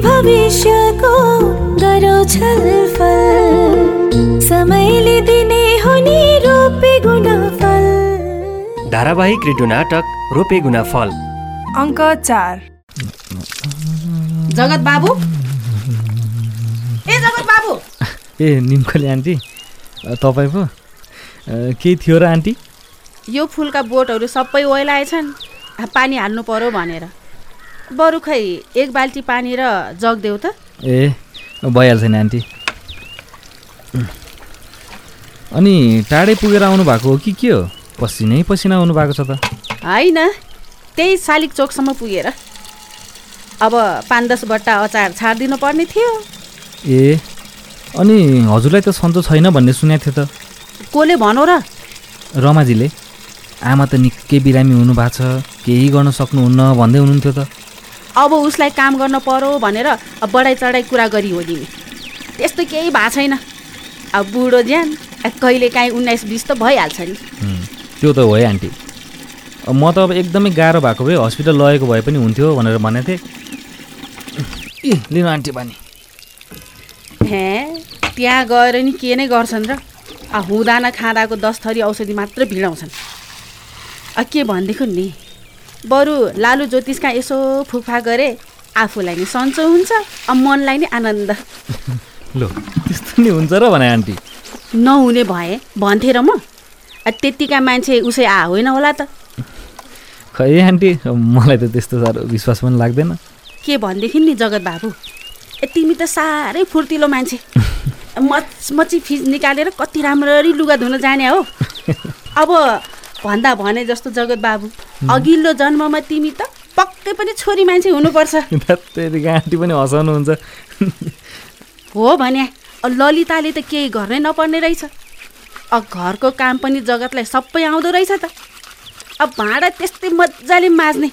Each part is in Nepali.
भविष्यको गरौ छलफल समयले दिने हुने रोपे गुणफल। धारावाहिक रेडियो नाटक रोपे गुना फल अङ्क चार। जगत बाबु? ए जगत बाबु! ए निम्कले आन्टी तपाईँ पो केही थियो र आन्टी? यो फुलका बोटहरू सबै ओइलाएछन्। पानी हाल्नु पर्यो भनेर। बरु खै एक बाल्टी पानी र जग देऊ त। ए भइहाल्छ नि आन्टी। अनि टाढै पुगेर आउनु भएको हो कि के हो? पसिनै पसिना आउनु भएको छ त। होइन त्यही शालिक चोकसम्म पुगेर। अब पाँच दस बट्टा अचार छाडिदिनु पर्ने थियो। ए अनि हजुरलाई त सन्चो छैन भन्ने सुनेको थियो त। कसले भनौ र? रमाजीले। आमा त निकै बिरामी हुनुभएको छ केही गर्न सक्नुहुन्न भन्दै हुनुहुन्थ्यो त। अब उसलाई काम गर्न पर्यो भनेर अब बढाइ चढाइ कुरा गरी हो नि त्यस्तो केही भएको छैन। अब बुढो ज्यान कहिले काहीँ उन्नाइस बिस त भइहाल्छ नि। त्यो त हो है आन्टी। अब म त अब एकदमै गाह्रो भएको भए हस्पिटल लगेको भए पनि हुन्थ्यो भनेर भनेको थिएँ। ए लिनु आन्टी बानी। हे त्यहाँ गएर नि के नै गर्छन् र? आ हुँदा नखाँदाको दस थरी औषधि मात्र भिडाउँछन्। के भनेदेखि नि? बरु लालु ज्योतिषका यसो फुफा गरे आफूलाई नि सन्चो हुन्छ अब मनलाई नि आनन्द। लो त्यस्तो नि हुन्छ र भने आन्टी। नहुने भए भन्थे र म। अ त्यत्तिका मान्छे उसै आ होइन होला त। खै आन्टी मलाई त त्यस्तो साह्रो विश्वास पनि लाग्दैन। के भनेदेखि नि जगत बाबु? ए तिमी त साह्रै फुर्तिलो मान्छे। मचमची फिज निकालेर कति राम्ररी लुगा धुन जाने हो। अब भन्दा भने जस्तो जगत बाबु। अघिल्लो जन्ममा तिमी त पक्कै पनि छोरी मान्छे हुनुपर्छ। आन्टी पनि हँसाउनुहुन्छ। हो भने ललिताले त केही गर्नै नपर्ने रहेछ। अब घरको काम पनि जगतलाई सबै आउँदो रहेछ त। अब भाँडा त्यस्तै मजाले माझ्ने।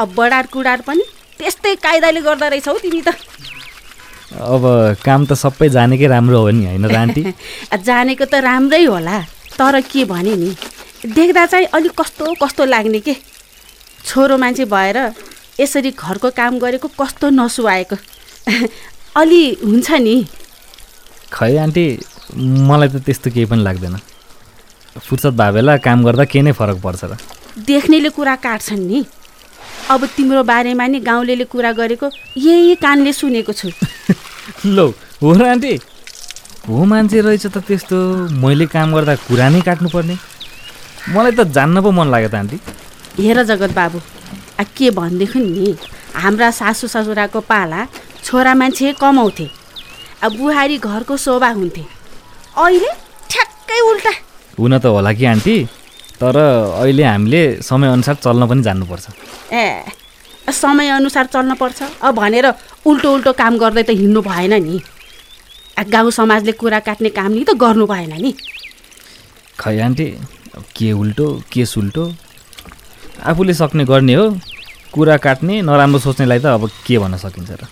अब बडार कुडार पनि त्यस्तै कायदाले गर्दो रहेछौ तिमी त। अब काम त सबै जानेकै राम्रो हो नि होइन जानेको त राम्रै होला। तर के भने नि? देख्दा चाहिँ अलिक कस्तो कस्तो लाग्ने के? छोरो मान्छे भएर यसरी घरको काम गरेको कस्तो नसुहाएको? अलि हुन्छ नि। खै आन्टी मलाई त त्यस्तो केही पनि लाग्दैन। फुर्सद भए बेला काम गर्दा केही नै फरक पर्छ र। देख्नेले कुरा काट्छन् नि। अब तिम्रो बारेमा नि गाउँले कुरा गरेको यही कानले सुनेको छु। लो हो र आन्टी। हो मान्छे रहेछ त त्यस्तो मैले काम गर्दा कुरा नै काट्नुपर्ने। मलाई त जान्न पो मन लाग्यो त आन्टी। हेर जगत बाबु आ के भनेदेखि नि? हाम्रा सासु ससुराको पाला छोरा मान्छे कमाउँथे। अब बुहारी घरको शोभा हुन्थे। अहिले ठ्याक्कै उल्टा। हुन त होला कि आन्टी? तर अहिले हामीले समयअनुसार चल्न पनि जान्नुपर्छ। ए समयअनुसार चल्नुपर्छ? अब भनेर उल्टो उल्टो काम गर्दै त हिँड्नु भएन नि। गाउँ समाजले कुरा काट्ने काम नि त गर्नु भएन नि। खै आन्टी? के उल्टो के सुल्टो? आफूले सक्ने गर्ने हो। कुरा काट्ने नराम्रो सोच्नेलाई त अब के भन्न सकिन्छ र?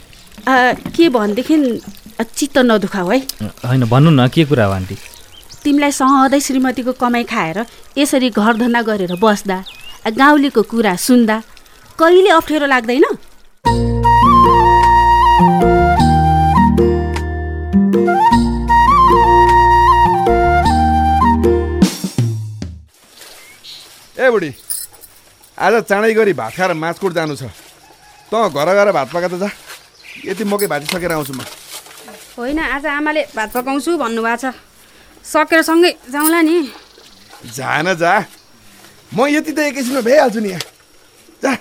के भनेदेखि चित्त नदुखाऊ है? होइन भन्नु न के कुरा हो आन्टी? तिमीलाई सधैँ श्रीमतीको कमाइ खाएर यसरी घरधन्दा गरेर बस्दा गाउँलेको कुरा सुन्दा कहिले अप्ठ्यारो लाग्दैन? ए बुढी। आज चाँडै गरी भात खाएर माछकोट जानु छ। तँ घर गएर भात पका त जा। यति मकै भाजिसकेर आउँछु म। होइन आज आमाले भात पकाउँछु भन्नुभएको छ। सकेर सँगै जाउँला नि। जा न जा। म यति त एकैछिनमा भइहाल्छु नि यहाँ। जा।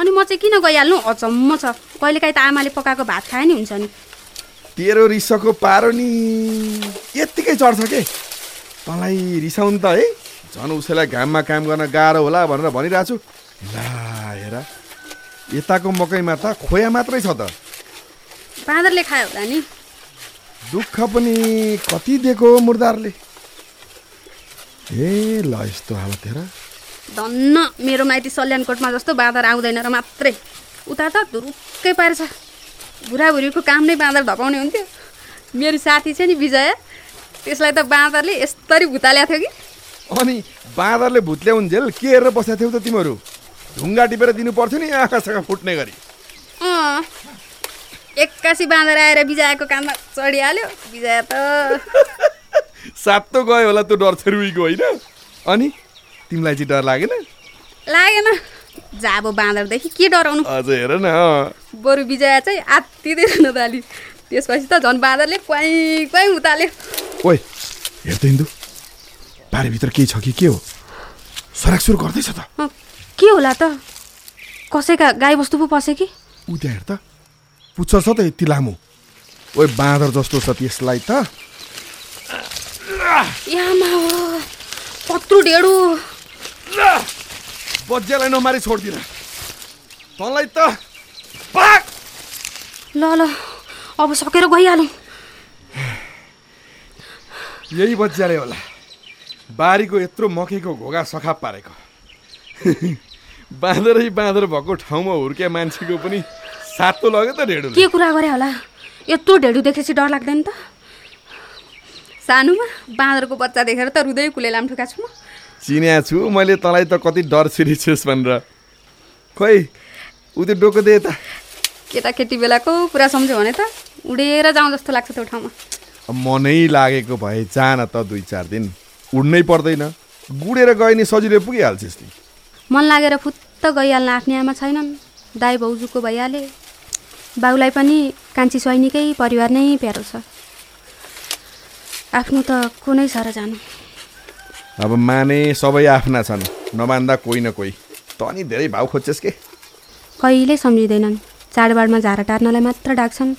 अनि म चाहिँ किन गइहाल्नु? अचम्म छ। कहिलेकाहीँ त आमाले पकाएको भात खाए नि हुन्छ नि। तेरो रिसको पारो नि। यत्तिकै चढ्छ के? तँलाई रिसाउनु त है। झन् उसैलाई घाममा काम गर्न गाह्रो होला भनेर भनिरहेको छु ला हेर। यताको मकैमा त खोया मात्रै छ त। बाँदरले खायो होला नि? दुःख पनि कति दिएको मुर्दारले? ए ल यस्तो हालत हेर। धन्न मेरो माइती सल्यानकोटमा जस्तो बाँदर आउँदैन र मात्रै। उता त धुरुक्कै पारेछ। बुढाबुढीको काम नै बाँदर धपाउने हुन्थ्यो। मेरो साथी छ नि विजय। त्यसलाई त बाँदरले यस्तरी भुताल्याएको थियो कि? अनि बाँदरले भुत ल्याउन्जेल के हेरेर बसेको थियौ त तिमीहरू? ढुङ्गा टिपेर दिनु पर्थ्यो नि आँखासँग फुट्ने गरी। अँ एक्कासी बाँधेर आएर बिजाएको काममा चढिहाल्यो बिजाया त। सातो गयो होला त्यो डर रुईको होइन? अनि तिमीलाई चाहिँ डर लागेन? लागेन। जाबो बाँदरदेखि के डराउनु अझ हेर न बरु बिजया चाहिँ आत्तिँदै नदाली त्यसपछि त झन् बाँदरले क्वाइ क्वाइ उताल्यो। ओइ हेर त हिन्दू बारीभित्र केही छ कि के हो? सराकसुर गर्दैछ त। के होला त? कसैका गाईबस्तु पो पसे कि? उ त्यहाँ हेर त। पुच्छर छ त यति लामो। ओइ बाँदर जस्तो छ त्यसलाई त। पत्रु ढेडु। बज्यालाई नमारी छोड्दिन। तँलाई त ल ल अब सकेर गइहालौँ। यही बज्याले होला। बारीको यत्रो मकैको घोगा सखा पारेको। बाँदरै बाँदर भएको ठाउँमा हुर्किया मान्छेको पनि सातो लग्यो त ढेडुले। के कुरा गरे होला? यत्रो ढेडु देखेपछि डर लाग्दैन त? सानोमा बाँदरको बच्चा देखेर त हृदय कुलेलाम ठुका छु म। चिन्या छु मैले तँलाई त कति डर छिरिछेस् भनेर। खोइ उ त्यो डोको दे त। केटाकेटी बेलाको कुरा सम्झ्यो भने त उडेर जाउँ जस्तो लाग्छ त्यो ठाउँमा। मनै लागेको भए जान त दुई चार दिन। उड्नै पर्दैन। गुडेर गए नि सजिलै पुगिहाल्छस् ती मन लागेर फुत्त गइहाल्न आफ्नै आमा छैनन्। दाई भाउजूको भइहाले बाउलाई पनि कान्छी सैनिकै परिवार नै प्यारो छ। आफ्नो त कुनै छ र जानु। अब माने सबै आफ्ना छन्। नमान्दा कोही न कोही। त नि धेरै भाउ खोज्छस् के? कहिल्यै सम्झिँदैनन्। चाडबाडमा झारा टार्नलाई मात्र डाक्छन्।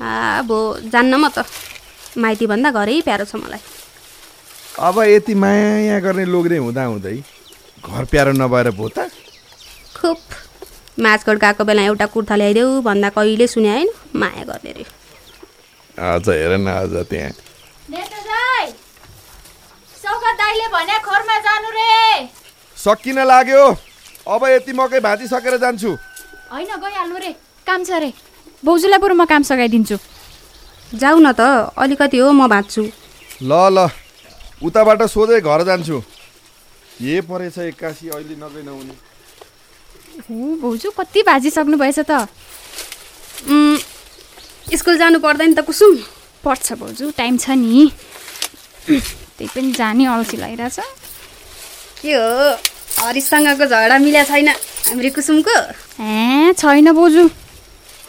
आ भो जान्न म त। माइतीभन्दा घरै प्यारो छ मलाई। अब यति माया गर्ने लोग्ने हुँदा हुँदै घर प्यारो नभएर भो त। खुब माछगढ गएको बेला एउटा कुर्ता ल्याइदेऊ भन्दा कहिले सुने होइन? माया गर्ने रे। अझ हेर न अझ त्यहाँ। सकिन लाग्यो। अब यति मकै भाँचिसकेर जान्छु। होइन गइहाल्नु रे। काम छ रे। भाउजूलाई बरु म काम सघाइदिन्छु। जाऊ न त अलिकति हो म भाँच्छु। ल ल। उताबाट सोझै घर जान्छु। के परेछ एक्कासी अहिले नगइ नहुने। हो भाउजू कति भाजिसक्नु भएछ त? स्कुल जानु पर्दैन त कुसुम? पर्छ भाउजू टाइम छ नि। त्यही पनि जाने अल्छी लागिरहेछ। के हो? हरिसँगको झगडा मिल्या छैन हाम्रो कुसुमको? ए छैन भाउजू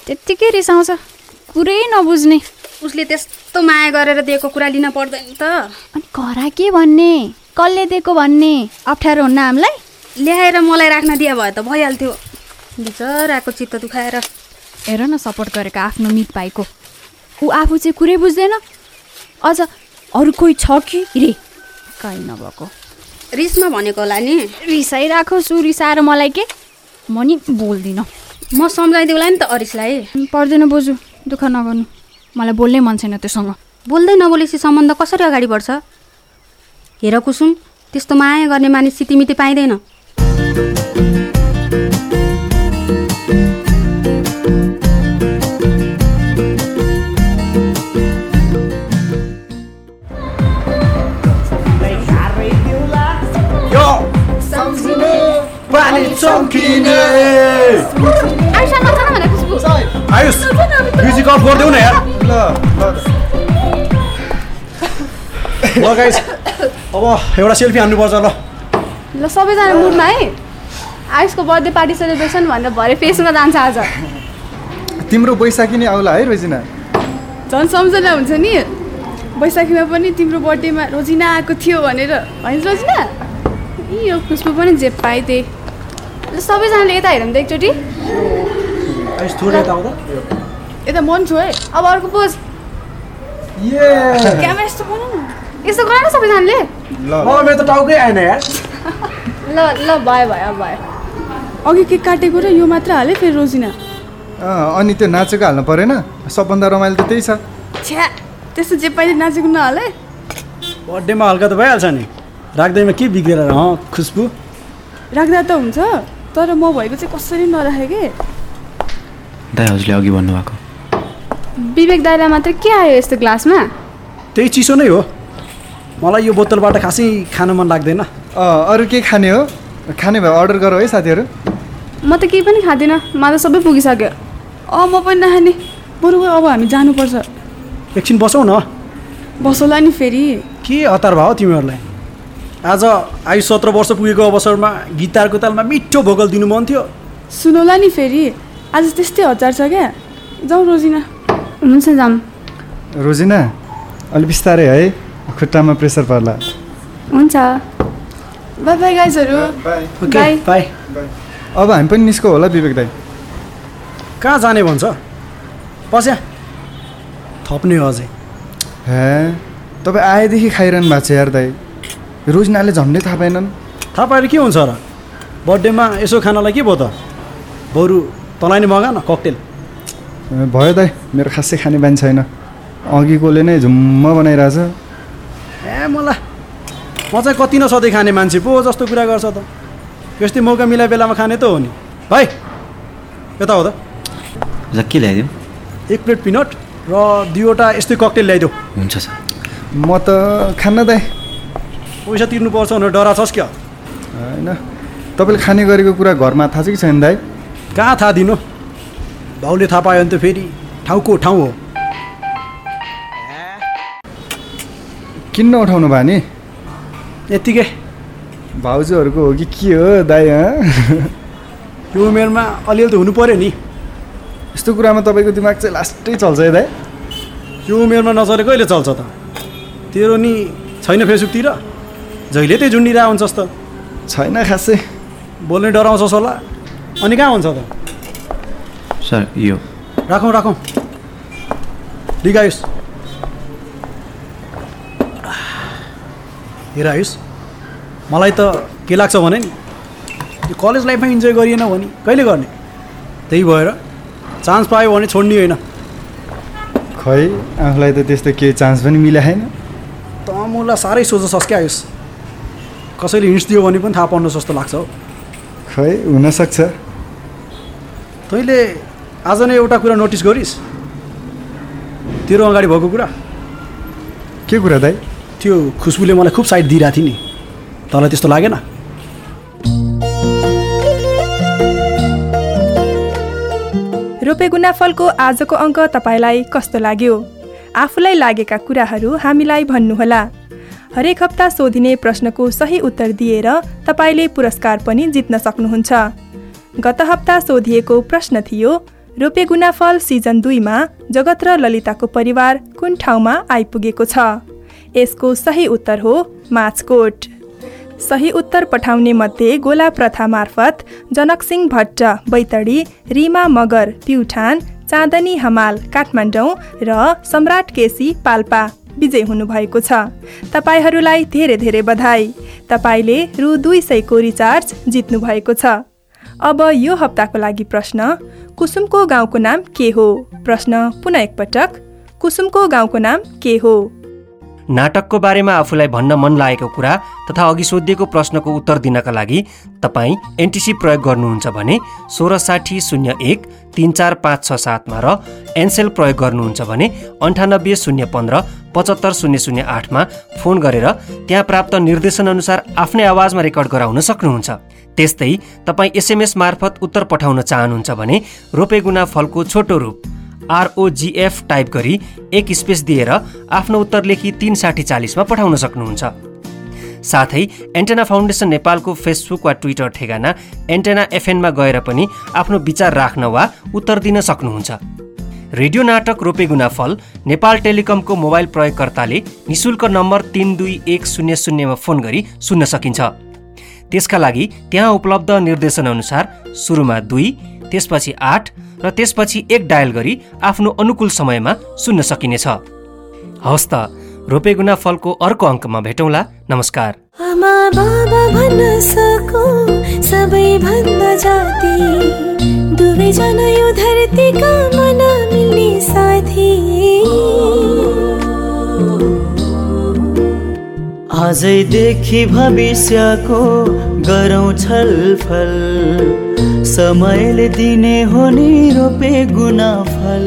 त्यत्तिकै रिसाउँछ। कुरै नबुझ्ने। उसले त्यस्तो माया गरेर दिएको कुरा लिन पर्दैन त। अनि घरा के भन्ने? कसले दिएको भन्ने? अप्ठ्यारो हुन्न हामीलाई? ल्याएर मलाई राख्न दिए भए त भइहाल्थ्यो। बिचराको चित्त दुखाएर। हेर न सपोर्ट गरेको आफ्नो मित भाइको। ऊ आफू चाहिँ कुरै बुझ्दैन। अझ अरू कोही छ कि? रे कहीँ नभएको। रिसमा भनेको होला नि। रिसाइरहेको छु रिसाएर मलाई के? म नि बोल्दिनँ। म सम्झाइदेऊला नि त अरिसलाई। पर्दैन बोजू दुःख नगर्नु। मलाई बोल्नै मन छैन त्योसँग बोल्दै नबोलेपछि सम्बन्ध कसरी अगाडि बढ्छ हेर कुसुम त्यस्तो माया गर्ने मानिस सितिमिति पाइँदैन आयुष म्युजिक अफ गरिदेऊ न यार ल ल गाइस अब एउटा सेल्फी हान्नुपर्छ ल। ल सबैजना मुडमा है। आयुषको बर्थडे पार्टी सेलिब्रेसन भनेर भरे फेसमा जान्छ आज। तिम्रो बैशाखी नै आउला है रोजिना? झन् सम्झना हुन्छ नि। बैशाखीमा पनि तिम्रो बर्थडेमा रोजिना आएको थियो भनेर। होइन रोजिना? यी खुसबु पनि जे पाएँ त्यही ल सबैजनाले यता हेरौँ त एकचोटि। यता मन छु है अब अर्को पोज क्यामेरा यस्तो गर न यस्तो गर न सबैजनाले ल म मेरो त टाउकै आएन यार ल ल भयो भयो अब भयो अघि केक काटेको र यो मात्र हालेँ फेरि रोजिना अँ, अनि त्यो नाचेको हाल्नु परेन सबभन्दा रमाइलो त त्यही छ छ्या त्यस्तो जे पाइले नाचेको नहाले बर्थडेमा हल्का त भइहाल्छ नि राख्दैमा के बिग्रेर हँ खुसबु राख्दा त हुन्छ तर म भएको चाहिँ कसरी नराखेँ कि दाइ हजुरले अघि भन्नुभएको विवेक दाइलाई मात्र के आयो यस्तो ग्लासमा? त्यही चिसो नै हो। मलाई यो बोतलबाट खासै खान मन लाग्दैन। अँ, अरू के खाने हो? खाने भए अर्डर गर है साथीहरू। म त केही पनि खाँदिनँ। मलाई त सबै पुगिसक्यो। अँ म पनि नखाने। बरु अब हामी जानुपर्छ। एकछिन बसौँ न। बसौला नि फेरि। के हतार भयो तिमीहरूलाई? आज आयु सत्र वर्ष पुगेको अवसरमा गिटारको तालमा मिठो भोकल दिनु मन थियो। सुनौला नि फेरि। आज त्यस्तै हतार छ क्या? जाउँ रोजिना। हुन्छ जाऊँ रोजिना अलि बिस्तारै है खुट्टामा प्रेसर पर्ला। हुन्छ। बाई बाई गाइजहरू ओके बाई बाई अब हामी पनि निस्को होला विवेक दाई। कहाँ जाने भन्छ? पस्या थप्ने हो अझै। हे तपाईँ आएदेखि खाइरहनु भएको छ यार दाई। रोजिनाले झन्डै थाहा पाएनन्। थाहा पाएर के हुन्छ र बर्थडेमा यसो खानालाई के भयो त? बरु तँलाई नै मगा न ककटेल भयो दाई मेरो खासै खाने बानी छैन। अघिकोले नै झुम्म बनाइरहेछ। ए मलाई म चाहिँ कति नसधैँ खाने मान्छे पो जस्तो कुरा गर्छ त। यस्तै मौका मिलाए बेलामा खाने त हो नि। भाइ यता हो त। के ल्याइदिउँ? एक प्लेट पिनट र दुईवटा यस्तै ककटेल ल्याइदेऊ। हुन्छ सर। म त खान्न दाई पैसा तिर्नुपर्छ भनेर डरा छस् क्या? होइन। तपाईँले खाने गरेको कुरा घरमा थाहा छ कि छैन दाई कहाँ थाहा दिनु? भाउले थाहा पायो भने त फेरि। ठाउँको ठाउँ हो। किन उठाउनु भयो नि? यत्तिकै। भाउजूहरूको हो कि के हो दाई हँ? यो उमेरमा अलिअलि त हुनु पऱ्यो नि। यस्तो कुरामा तपाईँको दिमाग चाहिँ लास्टै चल्छ है दाई यो उमेरमा नचले कहिले चल्छ त? तेरो नि छैन फेसबुकतिर? जहिले त्यही झुन्डिरहेको हुन्छस् त। छैन खासै। बोल्ने डराउँछस् होला। अनि कहाँ हुन्छ त? सर यो राखौँ राखौँ ठिक आयुष हेर आयुष मलाई त के लाग्छ भने नि यो कलेज लाइफमा इन्जोय गरिएन भने कहिले गर्ने? त्यही भएर चान्स पायो भने छोड्ने होइन। खै आफूलाई त त्यस्तो केही चान्स पनि मिले छैन त मलाई साह्रै सोझो क्या आयुष कसैले हिँड्स दियो भने पनि थाहा पर्नु जस्तो लाग्छ हौ। खै हुनसक्छ। तैँले आज नै एउटा कुरा नोटिस गरिस्। तेरो अगाडि भएको कुरा। के कुरा दाई? त्यो खुसबुले मलाई खुब साइड दिइरहेको थियो नि। तँलाई त्यस्तो लागेन? रोपेगुना फलको आजको अङ्क तपाईँलाई कस्तो लाग्यो? आफूलाई लागेका कुराहरू हामीलाई भन्नुहोला। हरेक हप्ता सोधिने प्रश्नको सही उत्तर दिएर तपाईँले पुरस्कार पनि जित्न सक्नुहुन्छ। गत हप्ता सोधिएको प्रश्न थियो रोपेगुना फल सिजन दुईमा जगत र ललिताको परिवार कुन ठाउँमा आइपुगेको छ? यसको सही उत्तर हो माचकोट सही उत्तर पठाउने मध्ये गोला प्रथा मार्फत जनकसिंह भट्ट बैतडी रिमा मगर प्युठान चाँदनी हमाल काठमाडौँ र सम्राट केसी पाल्पा विजय हुनुभएको छ। तपाईँहरूलाई धेरै धेरै बधाई। तपाईँले रु दुई सयको रिचार्ज जित्नु भएको छ। अब यो हप्ताको लागि प्रश्न कुसुमको गाउँको नाम के हो? प्रश्न पुनः एकपटक कुसुमको गाउँको नाम के हो? नाटकको बारेमा आफूलाई भन्न मन लागेको कुरा तथा अघि सोधिएको प्रश्नको उत्तर दिनका लागि तपाईँ एनटिसी प्रयोग गर्नुहुन्छ भने सोह्र साठी शून्य एक तिन चार पाँच छ सातमा र एनसेल प्रयोग गर्नुहुन्छ भने अन्ठानब्बे शून्य पन्ध्र पचहत्तर शून्य शून्य आठमा फोन गरेर त्यहाँ प्राप्त निर्देशनअनुसार आफ्नै आवाजमा रेकर्ड गराउन सक्नुहुन्छ। त्यस्तै तपाईँ एसएमएस मार्फत उत्तर पठाउन चाहनुहुन्छ भने रोपेगुना फलको छोटो रूप आरओजिएफ टाइप गरी एक स्पेस दिएर आफ्नो उत्तर लेखी तिन साठी चालिसमा पठाउन सक्नुहुन्छ। साथै एन्टेना फाउन्डेसन नेपालको फेसबुक वा ट्विटर ठेगाना एन्टेना एफएनमा गएर पनि आफ्नो विचार राख्न वा उत्तर दिन सक्नुहुन्छ। रेडियो नाटक रोपेगुना फल नेपाल टेलिकमको मोबाइल प्रयोगकर्ताले निशुल्क नम्बर तिन दुई एक शून्य शून्यमा फोन गरी सुन्न सकिन्छ। त्यसका लागि त्यहाँ उपलब्ध निर्देशनअनुसार सुरुमा दुई त्यसपछि आठ र त्यसपछि एक डायल गरी आफ्नो अनुकूल समयमा सुन्न सकिनेछ। हवस् त रोपेगुना फलको अर्को अङ्कमा भेटौँला। नमस्कार। आमा भन्न सकु सबैभन्दा जाति। साथी। आजैदेखि भविष्यको गरौँ छलफल समयले दिने हो नि रोपे गुना फल